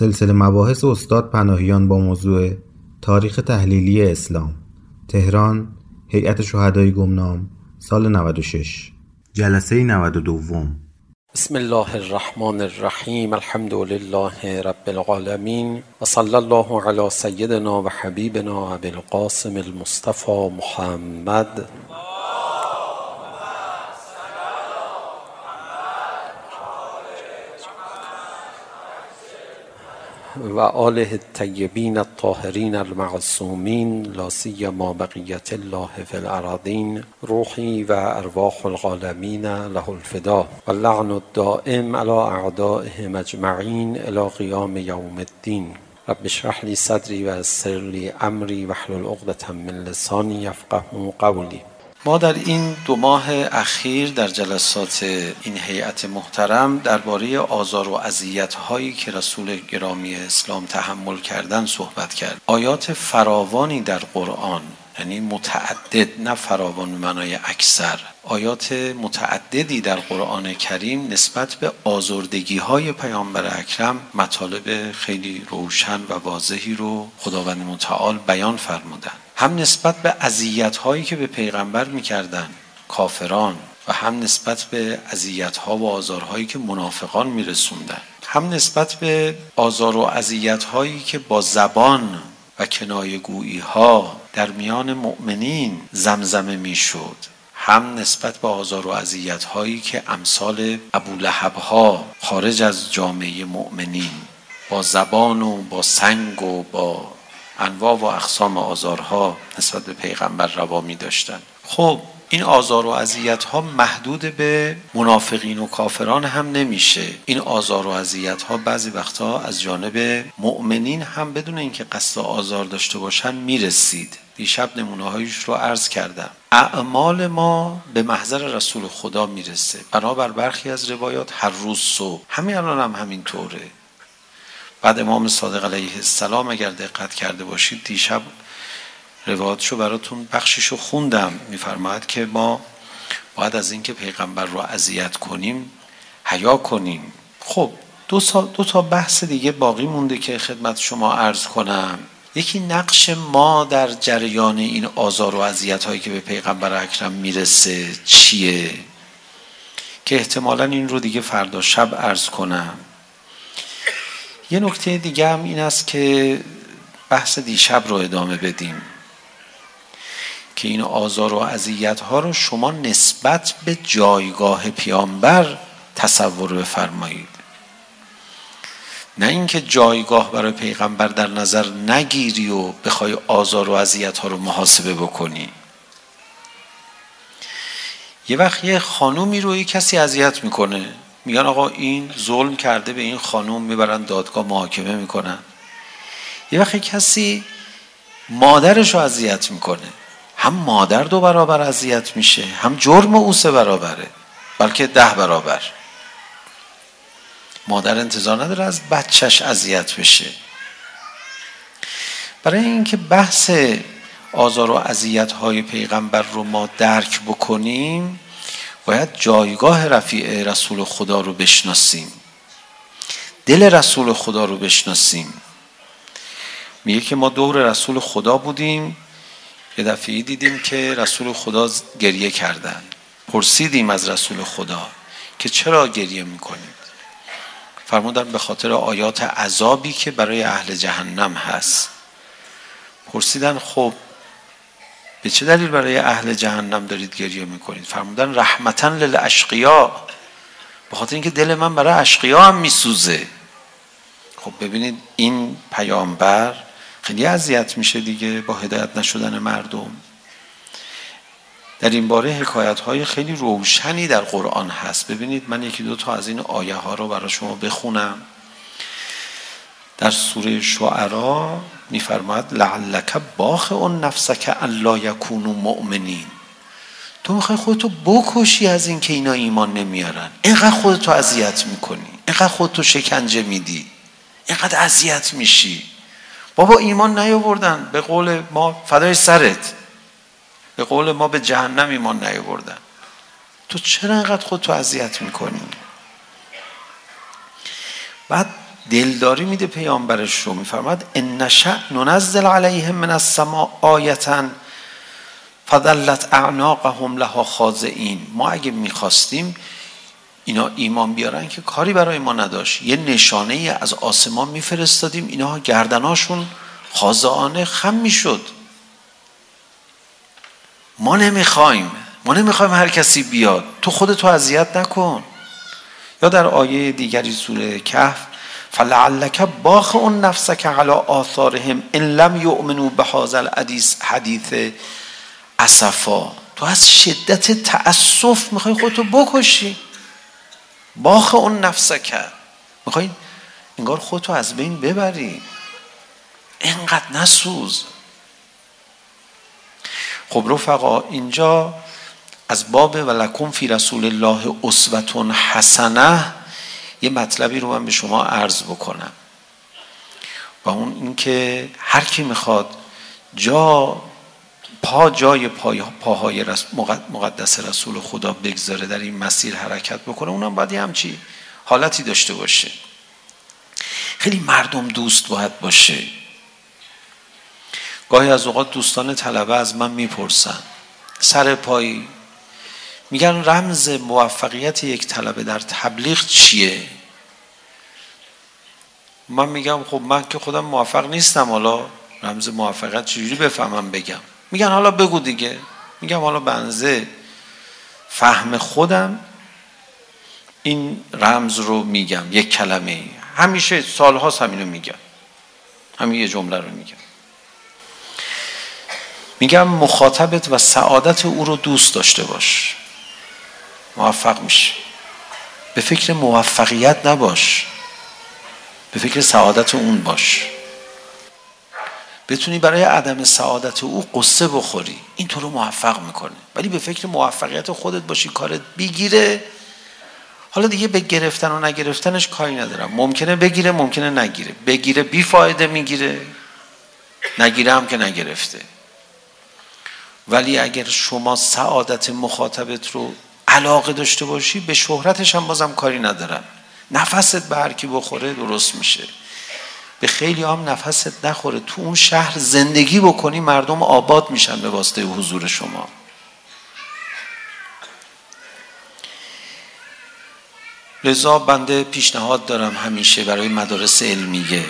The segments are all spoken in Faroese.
سلسله مباحث استاد پناهیان با موضوع تاریخ تحلیلی اسلام تهران هیئت شهدای گمنام سال 96 جلسه 92 بسم الله الرحمن الرحیم الحمد لله رب العالمین و صلی الله علی سیدنا و حبیبنا ابی القاسم المصطفى محمد. وآله الطيبين الطاهرين المعصومين لا سيما بقية الله في الأراضين روحي وأرواح العالمين له الفداء واللعن الدائم على أعدائهم أجمعين إلى قيام يوم الدين رب اشرح لي صدري ويسر لي أمري واحلل عقدة من لساني يفقهوا قولي ما در این دو ماه اخیر در جلسات این هیئت محترم درباره آزار و اذیت هایی که رسول گرامی اسلام تحمل کردن صحبت کرد. آیات فراوانی در قرآن یعنی متعدد نه فراوان معنای اکثر. آیات متعددی در قرآن کریم نسبت به آزردگی های پیامبر اکرم مطالب خیلی روشن و واضحی رو خداوند متعال بیان فرمودن هم نسبت به اذیت هایی که به پیغمبر میکردن کافران و هم نسبت به اذیت ها و آزار هایی که منافقان میرسوندن هم نسبت به آزار و اذیت هایی که با زبان و کنایه گویی ها در میان مؤمنین زمزمه میشد هم نسبت به آزار و اذیت هایی که امثال ابو لهب ها خارج از جامعه مؤمنین با زبان و با سنگ و با انواع و اقسام آزارها نسبت به پیغمبر روا می داشتند خب این آزار و اذیت ها محدود به منافقین و کافران هم نمیشه. این آزار و اذیت ها بعضی وقتا از جانب مؤمنین هم بدون اینکه قصد آزار داشته باشن میرسید. دیشب نمونه هایش رو عرض کردم. اعمال ما به محضر رسول خدا میرسه. بنابر برخی از روایات هر روز صبح. همین الان هم همینطوره. بعد امام صادق علیه السلام اگر دقت کرده باشید دیشب روایتشو براتون بخششو خوندم میفرماید که ما باید از اینکه پیغمبر رو اذیت کنیم حیا کنیم خب دو تا دو تا بحث دیگه باقی مونده که خدمت شما عرض کنم یکی نقش ما در جریان این آزار و اذیت هایی که به پیغمبر اکرم میرسه چیه که احتمالا این رو دیگه فردا شب عرض کنم یه نکته دیگه هم این است که بحث دیشب رو ادامه بدیم که این آزار و اذیت ها رو شما نسبت به جایگاه پیامبر تصور بفرمایید. نه اینکه جایگاه برای پیغمبر در نظر نگیری و بخوای آزار و اذیت ها رو محاسبه بکنی. یه وقت یه خانومی رو یه کسی اذیت میکنه. میگن آقا این ظلم کرده به این خانوم میبرن دادگاه محاکمه میکنن. یه وقت کسی مادرش رو اذیت میکنه. هم مادر دو برابر اذیت میشه هم جرم او سه برابره بلکه ده برابر. مادر انتظار نداره از بچهش اذیت بشه. برای اینکه بحث آزار و اذیت های پیغمبر رو ما درک بکنیم باید جایگاه رفیع رسول خدا رو بشناسیم. دل رسول خدا رو بشناسیم. میگه که ما دور رسول خدا بودیم یه دفعه دیدیم که رسول خدا گریه کردن. پرسیدیم از رسول خدا که چرا گریه میکنید؟ فرمودن به خاطر آیات عذابی که برای اهل جهنم هست. پرسیدن خب به چه دلیل برای اهل جهنم دارید گریه میکنید فرمودن رحمتا للاشقیا به خاطر اینکه دل من برای اشقیا هم میسوزه خب ببینید این پیامبر خیلی اذیت میشه دیگه با هدایت نشدن مردم در این باره حکایت های خیلی روشنی در قرآن هست ببینید من یکی دو تا از این آیه ها رو برای شما بخونم در سوره شعرا میفرماید لعلک باخ اون نفسک الا یکونوا مؤمنین. تو میخوای خودتو بکشی از اینکه اینا ایمان نمیارن. اینقدر خودتو اذیت میکنی. اینقدر خودتو شکنجه میدی. اینقدر اذیت میشی. بابا ایمان نیاوردن. به قول ما فدای سرت. به قول ما به جهنم ایمان نیاوردن. تو چرا اینقدر خودتو اذیت میکنی؟ بعد دلداری میده پیامبرش رو میفرماد ان نشأ ننزل علیهم من السماء آیه فضلت اعناقهم لها خاضعین ما اگه میخواستیم اینا ایمان بیارن که کاری برای ما نداشت. یه نشانه ای از آسمان میفرستادیم. اینا گردناشون خاضعانه خم میشد. ما نمیخوایم. ما نمیخوایم هر کسی بیاد. تو خودتو اذیت نکن. یا در آیه دیگری سوره کهف فلعلك باخع نفسك على آثارهم ان لم يؤمنوا بهذا الحديث الحدیث حدیث اسفا تو از شدت تاسف میخوای خودتو بکشی. باخ اون نفسک. میخوای انگار خودتو از بین ببری. اینقدر نسوز. خب رفقا اینجا از باب ولکم فی رسول الله اسوه حسنه یه مطلبی رو من به شما عرض بکنم. و اون اینکه هر کی میخواد جا پا جای پای پاهای مقدس رسول خدا بگذاره در این مسیر حرکت بکنه اونم باید همچی حالتی داشته باشه. خیلی مردم دوست باید باشه. گاهی از اوقات دوستان طلبه از من میپرسن. سر پای میگن رمز موفقیت یک طلبه در تبلیغ چیه؟ من میگم خب من که خودم موفق نیستم حالا رمز موفقیت چجوری بفهمم بگم؟ میگن حالا بگو دیگه. میگم حالا بنزه فهم خودم این رمز رو میگم یک کلمه. همیشه سالهاست همینو میگم. همین یه جمله رو میگم. میگم مخاطبت و سعادت او رو دوست داشته باش. موفق میشه به فکر موفقیت نباش به فکر سعادت اون باش بتونی برای عدم سعادت او قصه بخوری این تو رو موفق میکنه ولی به فکر موفقیت خودت باشی کارت بگیره حالا دیگه به گرفتن و نگرفتنش کاری ندارم ممکنه بگیره ممکنه نگیره بگیره بی فایده میگیره نگیره هم که نگرفته ولی اگر شما سعادت مخاطبت رو علاقه داشته باشی به شهرتش هم بازم کاری ندارم نفست به هر کی بخوره درست میشه. به خیلی هم نفست نخوره. تو اون شهر زندگی بکنی مردم آباد میشن به واسطه حضور شما. لذا بنده پیشنهاد دارم همیشه برای مدارس علمیه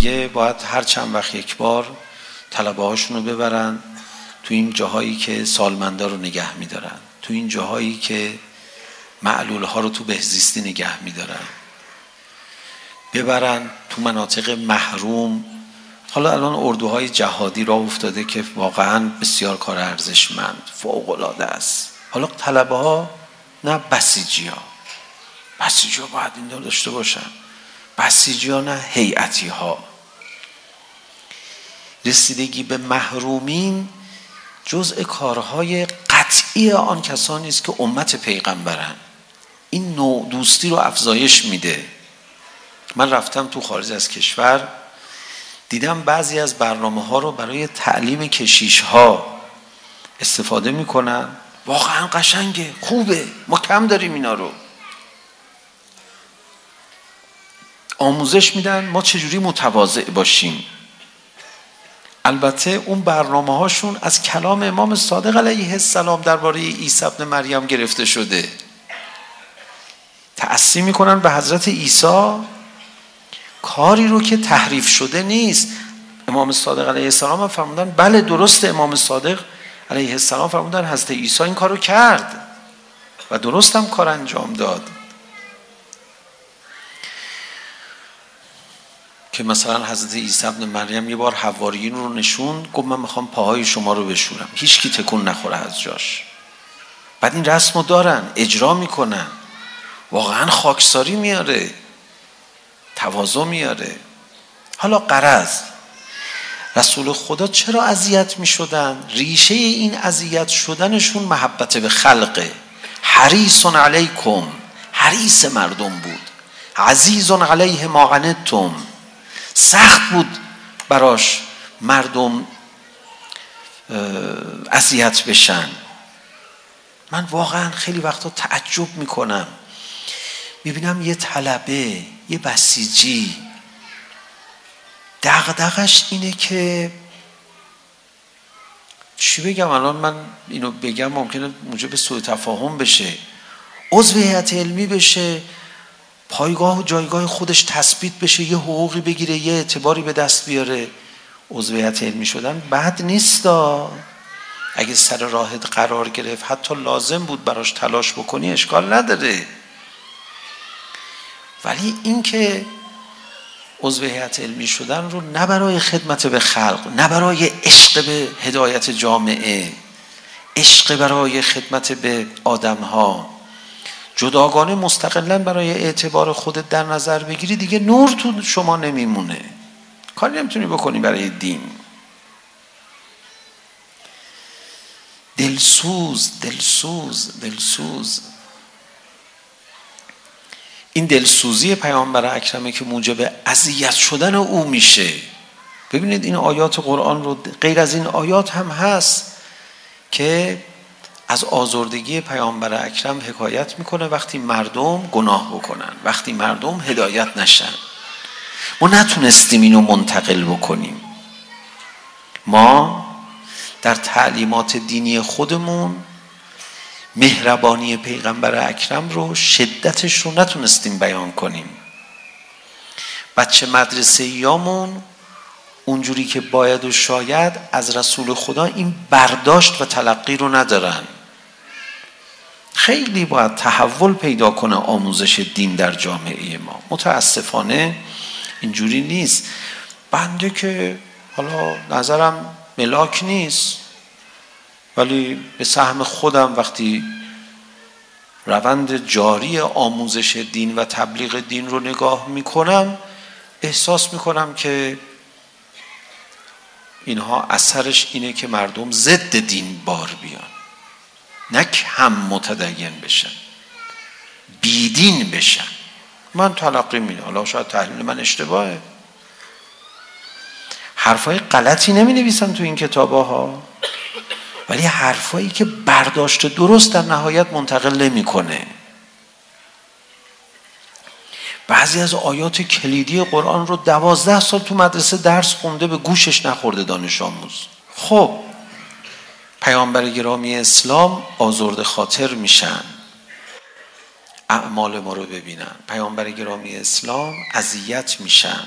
یه باید هر چند وقت یک بار طلبه هاشون رو ببرن. تو این جاهایی که سالمنده رو نگه میدارن تو این جاهایی که معلول ها رو تو بهزیستی نگه میدارن. ببرن تو مناطق محروم. حالا الان اردوهای جهادی را افتاده که واقعا بسیار کار ارزشمند فوق العاده است. حالا طلبه ها نه بسیجی ها بسیجی ها باید این دار داشته باشن. بسیجی ها نه هیئتی ها رسیدگی به محرومین جزء کارهای قطعی آن کسانی است که امت پیغمبرن این نوع دوستی رو افزایش میده. من رفتم تو خارج از کشور دیدم بعضی از برنامه ها رو برای تعلیم کشیش ها استفاده میکنن. واقعا قشنگه خوبه. ما کم داریم اینا رو. آموزش میدن. ما چجوری متواضع باشیم؟ البته اون برنامه هاشون از کلام امام صادق علیه السلام درباره عیسی ابن مریم گرفته شده. تأثیر میکنن به حضرت عیسی. کاری رو که تحریف شده نیست. امام صادق علیه السلام فرمودن بله درست امام صادق علیه السلام فرمودن حضرت عیسی این کارو کرد و درست هم کار انجام داد. که مثلا حضرت عیسی ابن مریم یه بار حواریون رو نشون گفت من میخوام پاهای شما رو بشورم. هیچ کی تکون نخوره از جاش. بعد این رسم رو دارن اجرا میکنن. واقعا خاکساری میاره. تواضع میاره. حالا قرض. رسول خدا چرا اذیت میشدن؟ ریشه این اذیت شدنشون محبت به خلقه. حریص علیکم. حریص مردم بود. عزیز علیه ما عنتم سخت بود براش مردم اذیت بشن. من واقعا خیلی وقتا تعجب میکنم. میبینم یه طلبه یه بسیجی. دغدغش اینه که چی بگم الان من اینو بگم ممکنه موجب سوء تفاهم بشه. عضو هیئت علمی بشه. پایگاه و جایگاه خودش تثبیت بشه یه حقوقی بگیره یه اعتباری به دست بیاره. عضویت علمی شدن بد نیستا. اگه سر راهت قرار گرفت حتی لازم بود براش تلاش بکنی اشکال نداره. ولی این که عضو هیئت علمی شدن رو نه برای خدمت به خلق نه برای عشق به هدایت جامعه عشق برای خدمت به آدم ها جداگانه مستقلا برای اعتبار خودت در نظر بگیری دیگه نور تو شما نمیمونه. کاری نمیتونی بکنی برای دین. دلسوز دلسوز دلسوز. این دلسوزی پیامبر اکرمه که موجب اذیت شدن او میشه. ببینید این آیات قرآن رو غیر از این آیات هم هست که از آزردگی پیامبر اکرم حکایت میکنه وقتی مردم گناه بکنن وقتی مردم هدایت نشن. ما نتونستیم اینو منتقل بکنیم. ما در تعلیمات دینی خودمون مهربانی پیغمبر اکرم رو شدتش رو نتونستیم بیان کنیم. بچه مدرسه یامون اونجوری که باید و شاید از رسول خدا این برداشت و تلقی رو ندارن. خیلی باید تحول پیدا کنه آموزش دین در جامعه ما. متاسفانه اینجوری نیست. بنده که حالا نظرم ملاک نیست ولی به سهم خودم وقتی روند جاری آموزش دین و تبلیغ دین رو نگاه میکنم احساس میکنم که اینها اثرش اینه که مردم ضد دین بار بیان. نه کم متدین بشن بیدین بشن من تلقی میدم حالا شاید تحلیل من اشتباهه حرفای غلطی نمی نویسم تو این کتابه ها ولی حرفایی که برداشت درست در نهایت منتقل نمی کنه بعضی از آیات کلیدی قرآن رو دوازده سال تو مدرسه درس خونده به گوشش نخورده دانش آموز خب پیامبر گرامی اسلام آزرد خاطر میشن اعمال ما رو ببینن. پیامبر گرامی اسلام اذیت میشن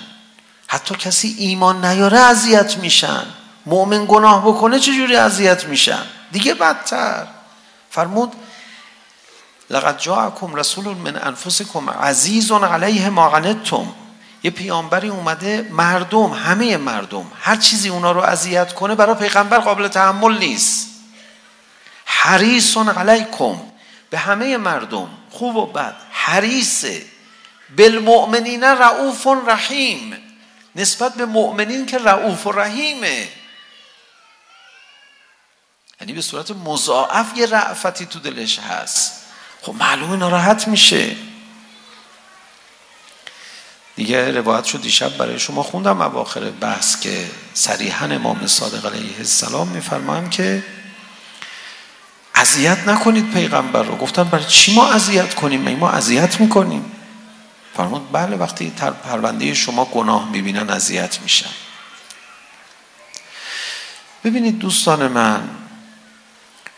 حتی کسی ایمان نیاره اذیت میشن مؤمن گناه بکنه چه جوری اذیت میشن دیگه بدتر. فرمود لقد جاءكم رسول من انفسكم عزيز عليه ما عنتم یه پیامبری اومده مردم همه مردم هر چیزی اونا رو اذیت کنه برای پیغمبر قابل تحمل نیست. حریص علیکم به همه مردم خوب و بد حریص بالمؤمنین رؤوف رحیم نسبت به مؤمنین که رؤوف و رحیمه. یعنی به صورت مضاعف یه رعفتی تو دلش هست. خب معلومه ناراحت میشه. دیگه روایت شد دیشب برای شما خوندم. اواخر بحث که صریحا امام صادق علیه السلام میفرمایم که اذیت نکنید پیغمبر رو. گفتن برای چی ما اذیت کنیم؟ ما اذیت میکنیم. فرمود بله وقتی تر پرونده شما گناه میبینن اذیت میشن. ببینید دوستان من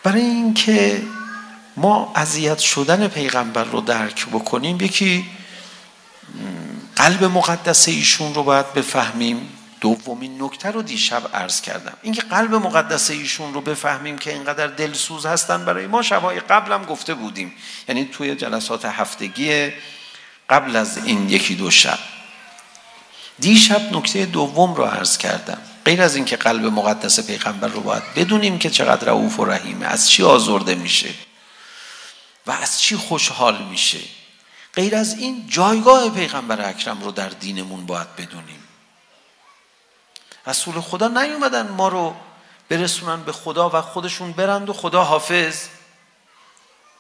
برای اینکه ما اذیت شدن پیغمبر رو درک بکنیم یکی قلب مقدس ایشون رو باید بفهمیم. دومین نکته رو دیشب عرض کردم. اینکه قلب مقدس ایشون رو بفهمیم که اینقدر دلسوز هستن برای ما شبای قبلم گفته بودیم. یعنی توی جلسات هفتگی قبل از این یکی دو شب. دیشب نکته دوم رو عرض کردم. غیر از اینکه قلب مقدس پیغمبر رو باید بدونیم که چقدر رؤوف و رحیمه از چی آزرده میشه و از چی خوشحال میشه. غیر از این جایگاه پیغمبر اکرم رو در دینمون باید بدونیم. رسول خدا نیومدن ما رو برسونن به خدا و خودشون برند و خدا حافظ.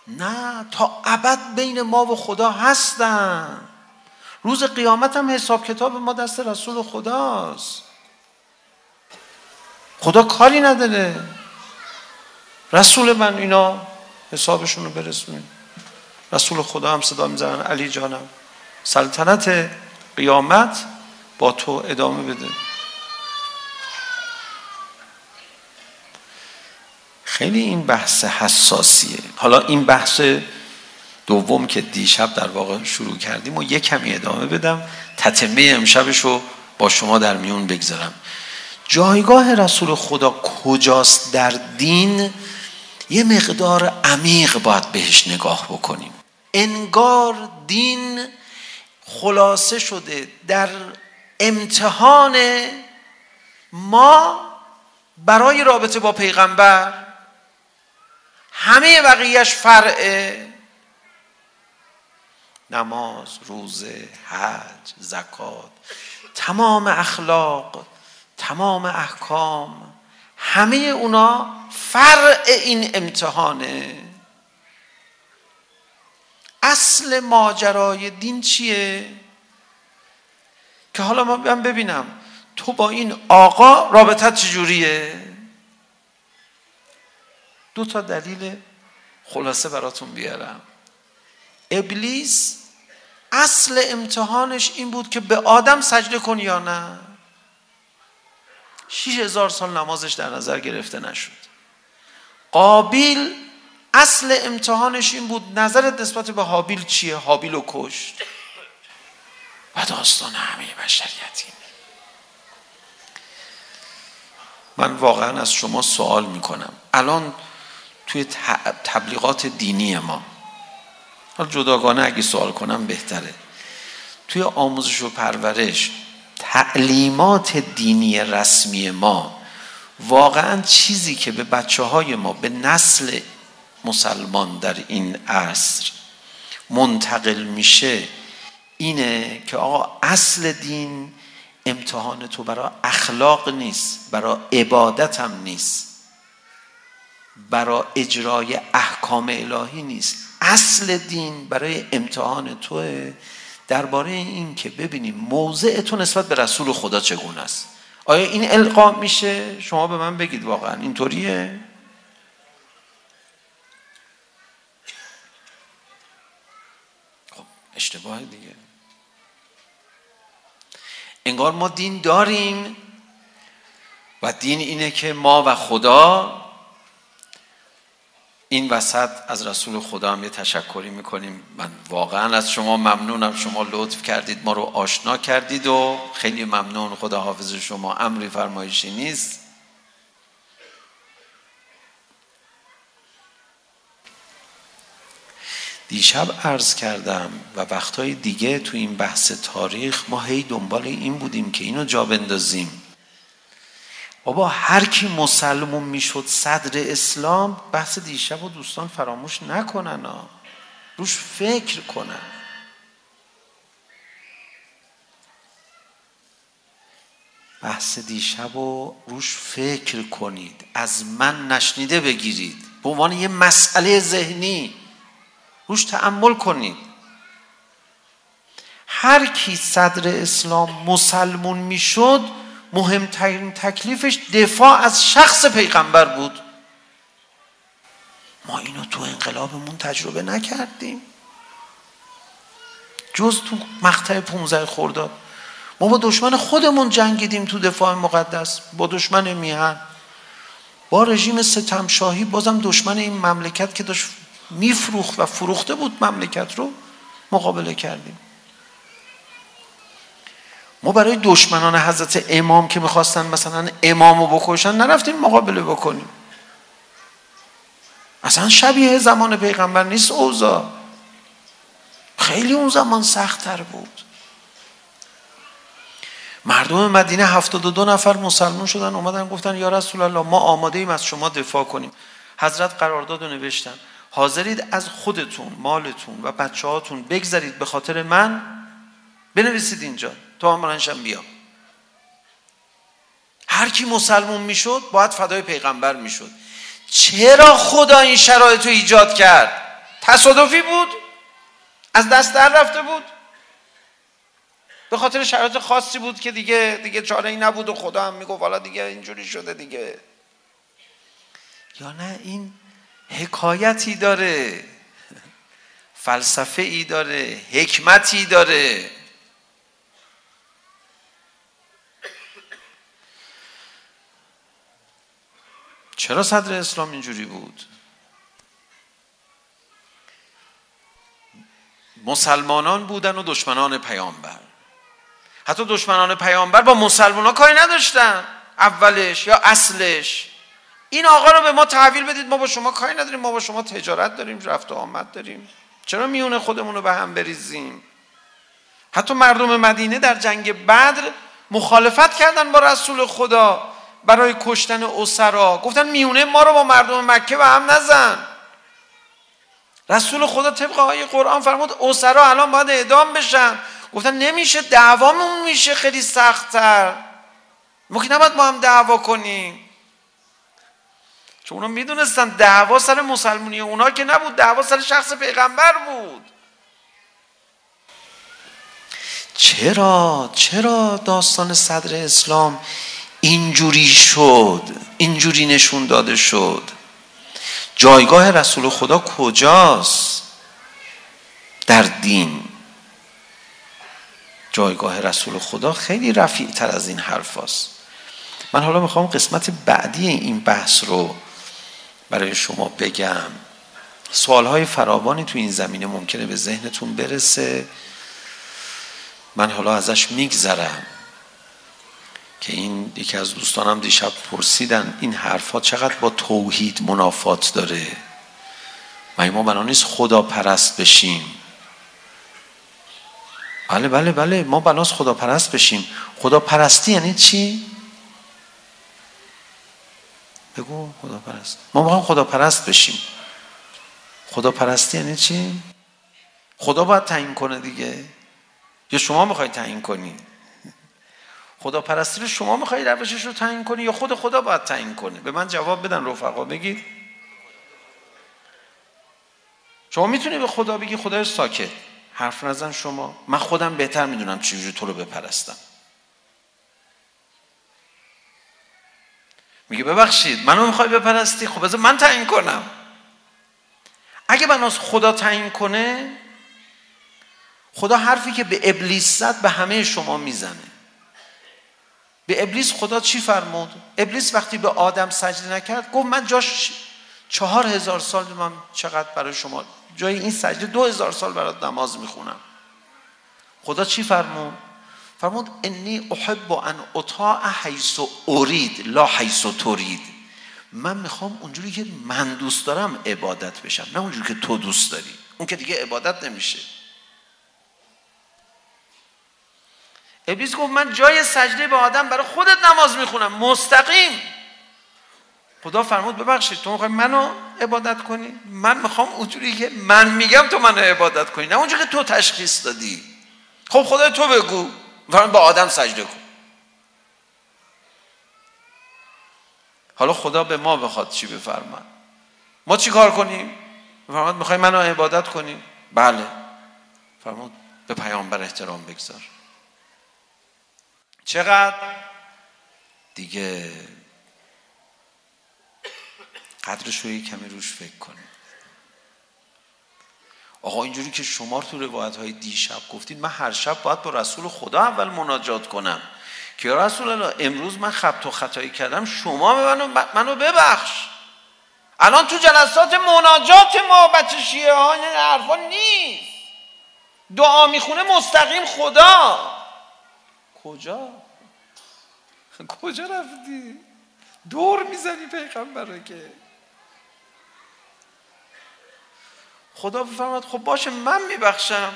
نه تا ابد بین ما و خدا هستن. روز قیامت هم حساب کتاب ما دست رسول خداست. خدا کاری نداره. رسول من اینا حسابشون رو برسونید رسول خدا هم صدا میزنن علی جانم سلطنت قیامت با تو ادامه بده خیلی این بحث حساسیه حالا این بحث دوم که دیشب در واقع شروع کردیم و یک کمی ادامه بدم تتمه امشبش رو با شما در میون بگذارم جایگاه رسول خدا کجاست در دین یه مقدار عمیق باید بهش نگاه بکنیم انگار دین خلاصه شده. در امتحان ما برای رابطه با پیغمبر همه بقیهش فرعه نماز، روزه، حج، زکات تمام اخلاق تمام احکام همه اونا فرع این امتحانه. اصل ماجرای دین چیه؟ که حالا من ببینم. تو با این آقا رابطت چجوریه؟ دو تا دلیل خلاصه براتون بیارم. ابلیس اصل امتحانش این بود که به آدم سجده کن یا نه. 6000 سال نمازش در نظر گرفته نشد. قابیل اصل امتحانش این بود نظرت نسبت به حابیل چیه؟ حابیل رو کشت. و داستان همه بشریت این. من واقعا از شما سوال میکنم. الان توی تبلیغات دینی ما حالا جداگانه اگه سوال کنم بهتره. توی آموزش و پرورش تعلیمات دینی رسمی ما واقعا چیزی که به بچه های ما به نسل مسلمان در این عصر منتقل میشه اینه که آقا اصل دین امتحان تو برای اخلاق نیست برای عبادت هم نیست برای اجرای احکام الهی نیست اصل دین برای امتحان توه درباره این که ببینیم موضع تو نسبت به رسول خدا چگونه است آیا این القا میشه شما به من بگید واقعا اینطوریه اشتباه دیگه انگار ما دین داریم و دین اینه که ما و خدا این وسط از رسول خدا هم یه تشکری میکنیم من واقعا از شما ممنونم شما لطف کردید ما رو آشنا کردید و خیلی ممنون خدا حافظ شما امری فرمایشی نیست دیشب عرض کردم و وقتهای دیگه تو این بحث تاریخ ما هی دنبال این بودیم که اینو جا بندازیم. بابا هر کی مسلمون میشد صدر اسلام بحث دیشب و دوستان فراموش نکنن ها. روش فکر کنن. بحث دیشب و روش فکر کنید. از من نشنیده بگیرید. به عنوان یه مسئله ذهنی. روش تعمل کنید هر کی صدر اسلام مسلمون میشد مهمترین تکلیفش دفاع از شخص پیغمبر بود ما اینو تو انقلابمون تجربه نکردیم جز تو مقطع 15 خرداد ما با دشمن خودمون جنگیدیم تو دفاع مقدس با دشمن میهن با رژیم ستمشاهی بازم دشمن این مملکت که داشت میفروخت و فروخته بود مملکت رو مقابله کردیم ما برای دشمنان حضرت امام که میخواستن مثلا امام رو بکشن نرفتیم مقابله بکنیم اصلا شبیه زمان پیغمبر نیست اوزا خیلی اون زمان سختتر بود مردم مدینه 72 نفر مسلمان شدن اومدن گفتن یا رسول الله ما آماده ایم از شما دفاع کنیم حضرت قرارداد رو نوشتن حاضرید از خودتون مالتون و بچه هاتون بگذارید به خاطر من بنویسید اینجا تا امرنشم بیا هر کی مسلمون میشد باید فدای پیغمبر میشد. چرا خدا این شرایط رو ایجاد کرد؟ تصادفی بود؟ از دست در رفته بود؟ به خاطر شرایط خاصی بود که دیگه دیگه چاره ای نبود و خدا هم میگفت حالا دیگه اینجوری شده دیگه. یا نه این حکایتی داره فلسفه ای داره حکمتی داره چرا صدر اسلام اینجوری بود مسلمانان بودن و دشمنان پیامبر حتی دشمنان پیامبر با مسلمان ها کاری نداشتن اولش یا اصلش این آقا رو به ما تحویل بدید ما با شما کاری نداریم ما با شما تجارت داریم رفت و آمد داریم. چرا میونه خودمون رو به هم بریزیم؟ حتی مردم مدینه در جنگ بدر مخالفت کردن با رسول خدا برای کشتن اسرا. گفتن میونه ما رو با مردم مکه به هم نزن. رسول خدا طبق آیه قرآن فرمود اسرا الان باید اعدام بشن. گفتن نمیشه دعوامون میشه خیلی سخت‌تر. ما که نباید با هم دعوا کنیم. چون اونا میدونستن دعوا سر مسلمونی اونا که نبود دعوا سر شخص پیغمبر بود. چرا؟ چرا داستان صدر اسلام اینجوری شد؟ اینجوری نشون داده شد؟ جایگاه رسول خدا کجاست؟ در دین. جایگاه رسول خدا خیلی رفیع تر از این حرف هست. من حالا میخوام قسمت بعدی این بحث رو برای شما بگم. سوالهای فراوانی تو این زمینه ممکنه به ذهنتون برسه. من حالا ازش میگذرم که این یکی از دوستانم دیشب پرسیدن این حرفا چقدر با توحید منافات داره؟ و ما بنا نیست خدا پرست بشیم. بله بله بله. ما بناس خدا پرست بشیم. خدا پرستی یعنی چی؟ بگو خدا پرست ما میخوام هم خدا پرست بشیم. خدا پرستی یعنی چی؟ خدا باید تعیین کنه دیگه. یا شما میخوای تعیین کنی؟ خدا پرستی رو شما میخوای روشش رو تعیین کنی یا خود خدا باید تعیین کنه؟ به من جواب بدن رفقا بگید شما میتونی به خدا بگی خدای ساکت. حرف نزن شما. من خودم بهتر میدونم چجوری تو رو بپرستم. میگه ببخشید منو میخوای بپرستی؟ خب بذار من تعیین کنم. اگه بناس خدا تعیین کنه خدا حرفی که به ابلیس زد به همه شما میزنه. به ابلیس خدا چی فرمود؟ ابلیس وقتی به آدم سجده نکرد گفت من جاش چهار هزار سال من چقدر برای شما جای این سجده دو هزار سال برات نماز میخونم. خدا چی فرمود؟ فرمود انی احب ان اطاع حیث ارید لا حیث ترید من میخوام اونجوری که من دوست دارم عبادت بشم نه اونجوری که تو دوست داری. اون که دیگه عبادت نمیشه. ابلیس گفت من جای سجده به آدم برای خودت نماز میخونم. مستقیم. خدا فرمود ببخشید تو میخوای منو عبادت کنی؟ من میخوام اونجوری که من میگم تو منو عبادت کنی. نه اونجوری که تو تشخیص دادی. خب خدای تو بگو. دارن به آدم سجده کن حالا خدا به ما بخواد چی بفرمن ما چی کار کنیم؟ فرمود میخوای منو عبادت کنی؟ بله فرمود به پیامبر احترام بگذار چقدر؟ دیگه قدرش رو کمی روش فکر کنیم آقا اینجوری که شما تو روایت های دیشب گفتید من هر شب باید با رسول خدا اول مناجات کنم. که یا رسول الله امروز من خبت و خطایی کردم شما به منو, منو ببخش. الان تو جلسات مناجات ما بچه شیعه ها این حرفا نیست. دعا میخونه مستقیم خدا. کجا؟ کجا رفتی؟ دور میزنی پیغمبره که. خدا بفرماد خب باشه من میبخشم.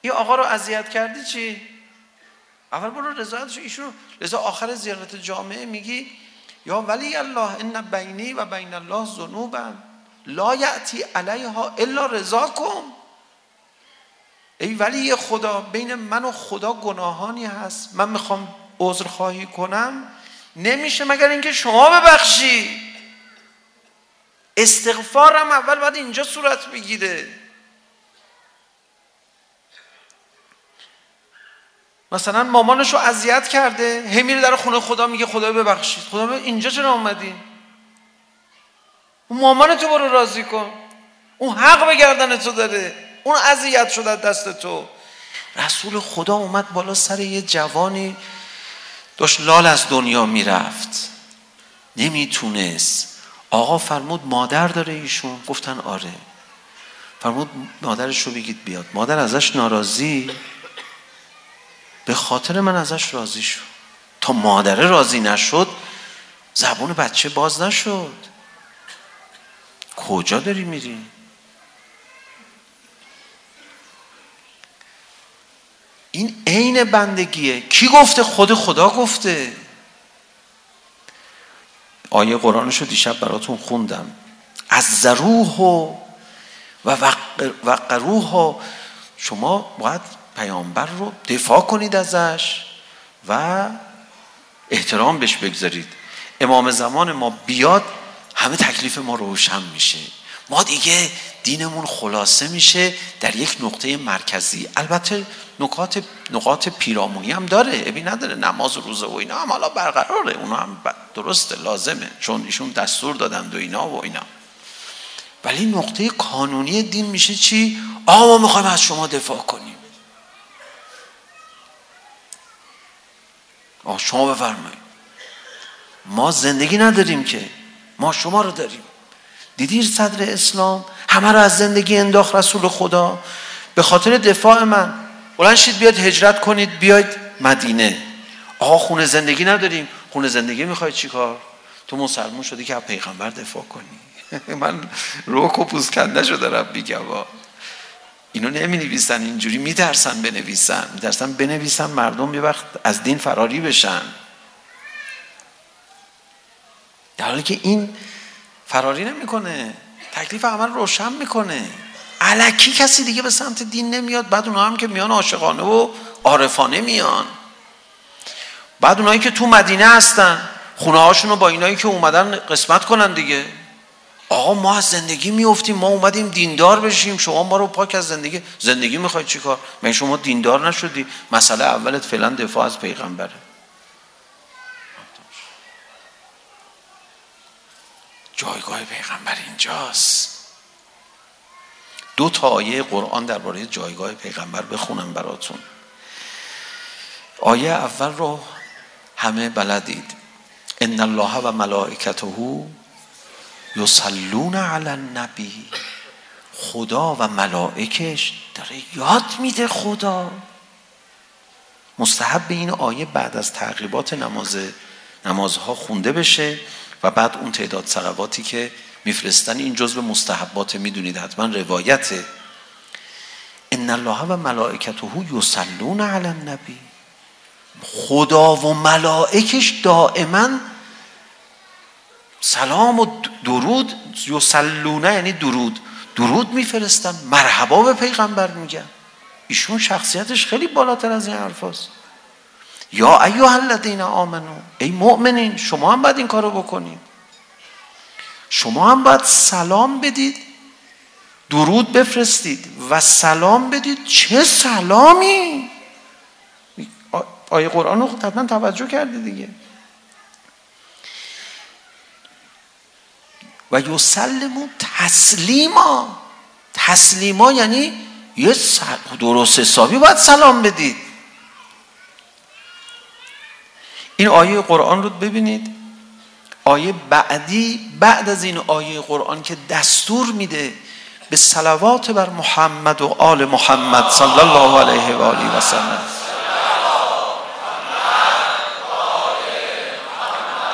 این آقا رو اذیت کردی چی؟ اول برو رضایتش ایشون رضا آخر زیارت جامعه میگی یا ولی الله ان بینی و بین الله ذنوبم لا یاتی علیها الا رضا کن ای ولی خدا بین من و خدا گناهانی هست. من میخوام عذر خواهی کنم. نمیشه مگر اینکه شما ببخشی. استغفارم اول باید اینجا صورت بگیره. مثلا مامانشو اذیت کرده هی میره در خونه خدا میگه خدا ببخشید. خدا به اینجا چرا اومدی؟ اون مامان تو برو راضی کن. اون حق به گردن تو داره. اون اذیت شد از دست تو. رسول خدا اومد بالا سر یه جوانی داشت لال از دنیا میرفت. نمیتونست. آقا فرمود مادر داره ایشون؟ گفتن آره. فرمود مادرش رو بگید بیاد. مادر ازش ناراضی؟ به خاطر من ازش راضی شد. تا مادره راضی نشد زبون بچه باز نشد. کجا داری میری؟ این عین بندگیه. کی گفته؟ خود خدا گفته. آیه قرآنشو دیشب براتون خوندم. از ذروح و وقروح و شما باید پیامبر رو دفاع کنید ازش و احترام بهش بگذارید. امام زمان ما بیاد همه تکلیف ما روشن میشه. ما دیگه دینمون خلاصه میشه در یک نقطه مرکزی البته نکات نقاط پیرامونی هم داره ابی نداره نماز و روزه و اینا هم حالا برقراره اونا هم درسته لازمه چون ایشون دستور دادن و اینا و اینا ولی نقطه کانونی دین میشه چی آ ما میخوایم از شما دفاع کنیم آ شما بفرمایید ما زندگی نداریم که ما شما رو داریم دیدی صدر اسلام؟ همه رو از زندگی انداخت رسول خدا. به خاطر دفاع من بلند شید بیاد هجرت کنید بیاید مدینه. آقا خونه زندگی نداریم. خونه زندگی میخواید چیکار تو مسلمون شدی که پیغمبر دفاع کنی. من روک و پوزکنده شده رب بگم اینو نمی نویسن اینجوری میترسن بنویسن. میترسن بنویسن مردم یه وقت از دین فراری بشن. در حالی که این فراری نمیکنه تکلیف عمل روشن میکنه علکی کسی دیگه به سمت دین نمیاد بعد اونها هم که میان عاشقانه و عارفانه میان بعد اونایی که تو مدینه هستن خونه هاشون رو با اینایی که اومدن قسمت کنن دیگه آقا ما از زندگی میافتیم ما اومدیم دیندار بشیم شما ما رو پاک از زندگی زندگی میخواید چیکار من شما دیندار نشدی مسئله اولت فعلا دفاع از پیغمبره جایگاه پیغمبر اینجاست. دو تا آیه قرآن درباره جایگاه پیغمبر بخونم براتون. آیه اول رو همه بلدید. ان الله و ملائکته یصلون علی النبی. خدا و ملائکش داره یاد میده خدا. مستحب این آیه بعد از تعقیبات نماز نمازها خونده بشه. و بعد اون تعداد صلواتی که میفرستن این جزء مستحبات میدونید حتما روایت. ان الله و ملائکته یصلون علی النبی. خدا و ملائکش دائما سلام و درود یصلون یعنی درود. درود میفرستن مرحبا به پیغمبر میگن. ایشون شخصیتش خیلی بالاتر از این حرفاست یا ایوه الذین آمنو ای مؤمنین شما هم باید این کارو بکنید شما هم باید سلام بدید درود بفرستید و سلام بدید چه سلامی آیه قرآن رو حتما توجه کرده دیگه و یسلمو تسلیما تسلیما یعنی یه درست حسابی باید سلام بدید این آیه قرآن رو ببینید. آیه بعدی بعد از این آیه قرآن که دستور میده به صلوات بر محمد و آل محمد صلی الله علیه و آله و سلم.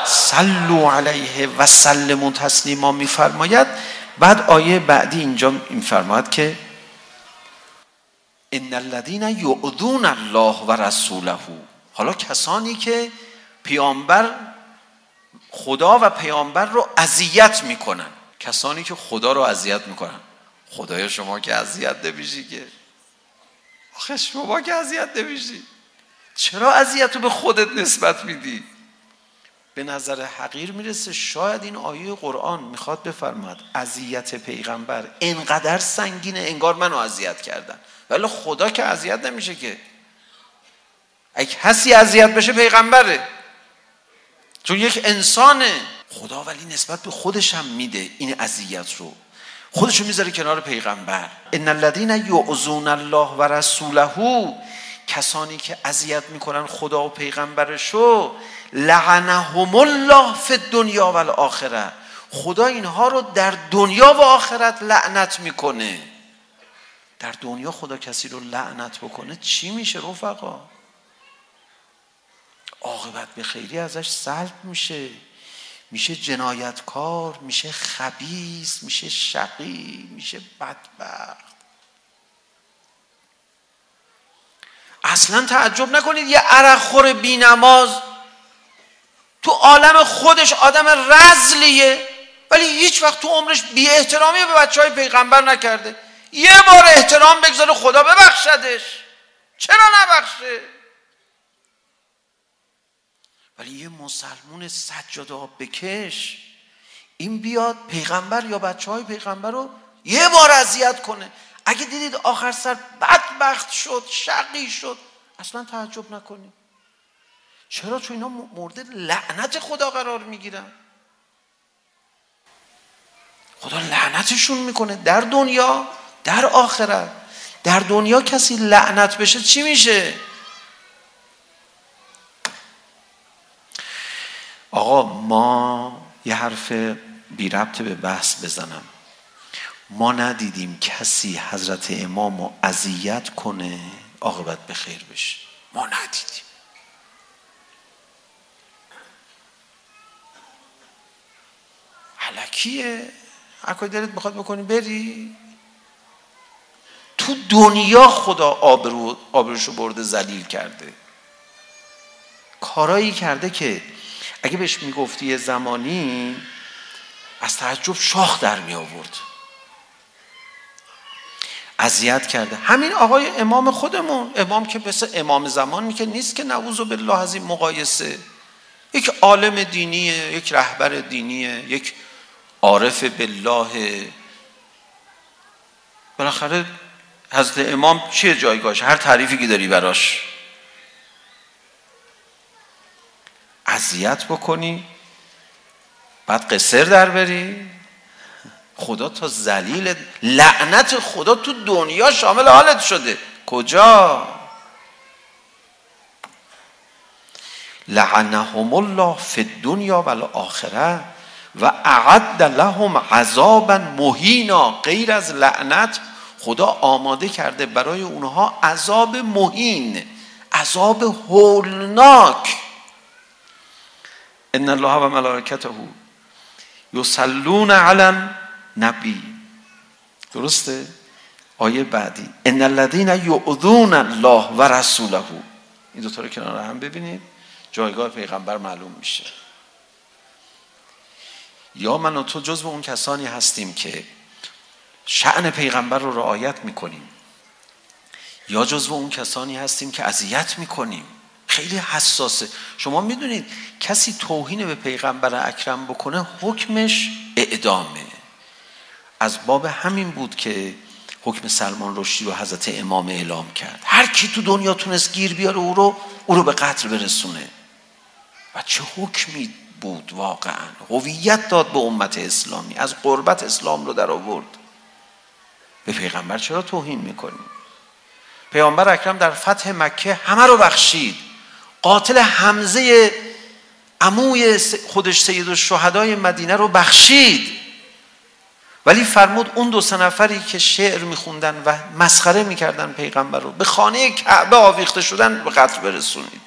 صلوا علیه و سلم تسلیما میفرماید. بعد آیه بعدی اینجا میفرماید که ان الذين يؤذون الله و رسوله حالا کسانی که پیامبر خدا و پیامبر رو اذیت میکنن. کسانی که خدا رو اذیت میکنن. خدای شما که اذیت نمیشی که. آخه شما که اذیت نمیشی. چرا اذیت رو به خودت نسبت میدی؟ به نظر حقیر میرسه شاید این آیه قرآن میخواد بفرماد اذیت پیغمبر انقدر سنگینه انگار منو اذیت کردن. ولی خدا که اذیت نمیشه که. اگه کسی اذیت بشه پیغمبره. چون یک انسانه. خدا ولی نسبت به خودش هم میده این اذیت رو. خودش رو میذاره کنار پیغمبر. ان الذين يؤذون الله و رسوله کسانی که اذیت میکنن خدا و پیغمبرشو لعنهم الله فی الدنیا و الاخره. خدا اینها رو در دنیا و آخرت لعنت میکنه. در دنیا خدا کسی رو لعنت بکنه چی میشه رفقا؟ عاقبت به خیری ازش سلب میشه. میشه جنایتکار میشه خبیث میشه شقی میشه بدبخت. اصلا تعجب نکنید یه عرق خور بی نماز تو عالم خودش آدم رزلیه ولی هیچ وقت تو عمرش بی احترامی به بچه های پیغمبر نکرده. یه بار احترام بگذاره خدا ببخشدش. چرا نبخشه؟ ولی یه مسلمون سجاده آب بکش این بیاد پیغمبر یا بچه های پیغمبر رو یه بار اذیت کنه. اگه دیدید آخر سر بدبخت شد شقی شد اصلا تعجب نکنید. چرا؟ چون اینا مورد لعنت خدا قرار میگیرن. خدا لعنتشون میکنه در دنیا در آخرت. در دنیا کسی لعنت بشه چی میشه؟ آقا ما یه حرف بی ربط به بحث بزنم ما ندیدیم کسی حضرت امام رو اذیت کنه عاقبت به خیر بشه ما ندیدیم علکیه اکای دلت بخواد بکنی بری تو دنیا خدا آبرو آبروشو برده ذلیل کرده کارایی کرده که اگه بهش میگفتی یه زمانی از تعجب شاخ در می آورد اذیت کرده. همین آقای امام خودمون امام که مثل امام زمان که نیست که نعوذ بالله از این مقایسه. یک عالم دینیه یک رهبر دینیه یک عارف بالله. بالاخره حضرت امام چه جایگاهش؟ هر تعریفی که داری براش. اذیت بکنی بعد قصر در بری. خدا تا زلیل لعنت خدا تو دنیا شامل حالت شده. کجا؟ لعنهم الله فی الدنیا و الاخره و اعد لهم عذابا مهینا غیر از لعنت خدا آماده کرده برای اونها عذاب مهین عذاب هولناک. ان الله وملائكته يصلون على النبي درسته آیه بعدی ان الذين يؤذون الله و رسوله این دو تا رو کنار هم ببینید جایگاه پیغمبر معلوم میشه یا من و تو جزو اون کسانی هستیم که شأن پیغمبر رو رعایت میکنیم یا جزو اون کسانی هستیم که اذیت میکنیم خیلی حساسه. شما میدونید کسی توهین به پیغمبر اکرم بکنه حکمش اعدامه. از باب همین بود که حکم سلمان رشدی رو حضرت امام اعلام کرد. هر کی تو دنیا تونست گیر بیاره او رو او رو به قتل برسونه. و چه حکمی بود واقعا؟ هویت داد به امت اسلامی. از قربت اسلام رو در آورد. به پیغمبر چرا توهین میکنیم پیامبر اکرم در فتح مکه همه رو بخشید. قاتل حمزه عموی خودش سید الشهدای مدینه رو بخشید. ولی فرمود اون دو سه نفری که شعر میخوندن و مسخره میکردن پیغمبر رو به خانه کعبه آویخته شدن به قتل برسونید.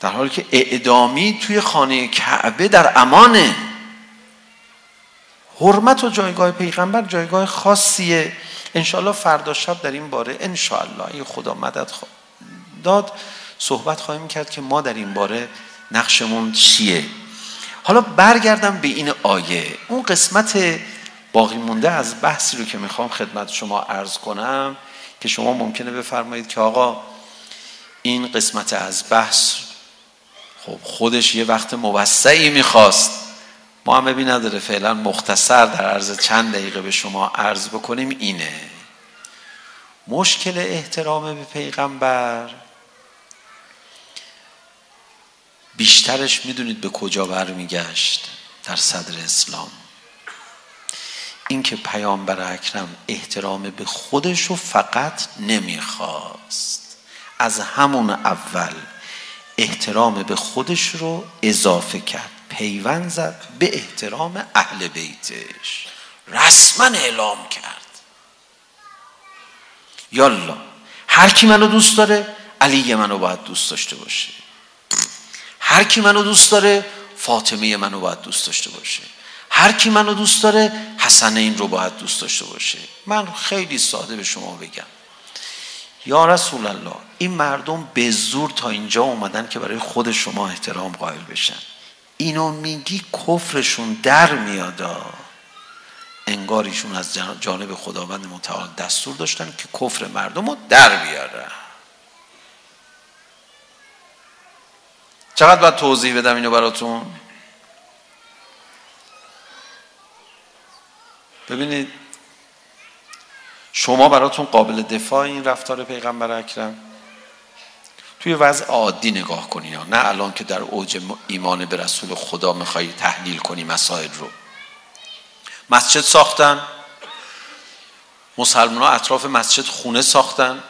در حالی که اعدامی توی خانه کعبه در امانه. حرمت و جایگاه پیغمبر جایگاه خاصیه. انشاءالله فردا شب در این باره انشاءالله ای خدا مدد خوا... داد صحبت خواهیم کرد که ما در این باره نقشمون چیه حالا برگردم به این آیه اون قسمت باقی مونده از بحثی رو که میخوام خدمت شما عرض کنم که شما ممکنه بفرمایید که آقا این قسمت از بحث خب خودش یه وقت موسعی میخواست ما هم ببین نداره فعلا مختصر در عرض چند دقیقه به شما عرض بکنیم اینه. مشکل احترام به پیغمبر. بیشترش میدونید به کجا برمیگشت در صدر اسلام. اینکه پیامبر اکرم احترام به خودش رو فقط نمیخواست. از همون اول احترام به خودش رو اضافه کرد. پیوند زد به احترام اهل بیتش رسما اعلام کرد یالا هر کی منو دوست داره علی منو باید دوست داشته باشه هر کی منو دوست داره فاطمه منو باید دوست داشته باشه هر کی منو دوست داره حسن این رو باید دوست داشته باشه من خیلی ساده به شما بگم یا رسول الله این مردم به زور تا اینجا اومدن که برای خود شما احترام قائل بشن اینو میگی کفرشون در میادا انگار ایشون از جانب خداوند متعال دستور داشتن که کفر مردم رو در بیارن چقدر باید توضیح بدم اینو براتون؟ ببینید شما براتون قابل دفاع این رفتار پیغمبر اکرم. توی وضع عادی نگاه کنی نه الان که در اوج ایمان به رسول خدا میخوای تحلیل کنی مسائل رو. مسجد ساختن. مسلمان ها اطراف مسجد خونه ساختن.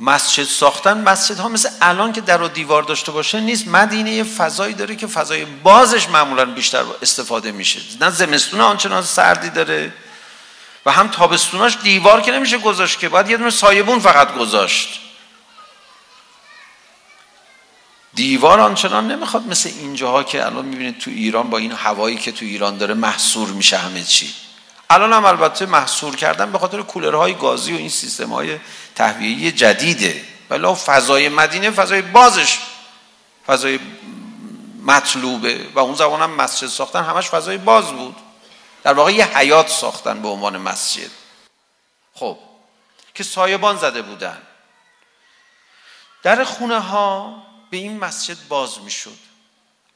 مسجد ساختن مسجد ها مثل الان که در و دیوار داشته باشه نیست. مدینه یه فضایی داره که فضای بازش معمولا بیشتر استفاده میشه. نه زمستون آنچنان سردی داره و هم تابستوناش دیوار که نمیشه گذاشت که. باید یه دونه سایبون فقط گذاشت. دیوار آنچنان نمیخواد مثل اینجاها که الان میبینید تو ایران با این هوایی که تو ایران داره محصور میشه همه چی. الان هم البته محصور کردن به خاطر کولرهای گازی و این سیستم های تهویه‌ای جدیده. ولی فضای مدینه فضای بازش فضای مطلوبه و اون زمان هم مسجد ساختن همش فضای باز بود. در واقع یه حیات ساختن به عنوان مسجد. خب که سایبان زده بودن. در خونه ها به این مسجد باز میشد.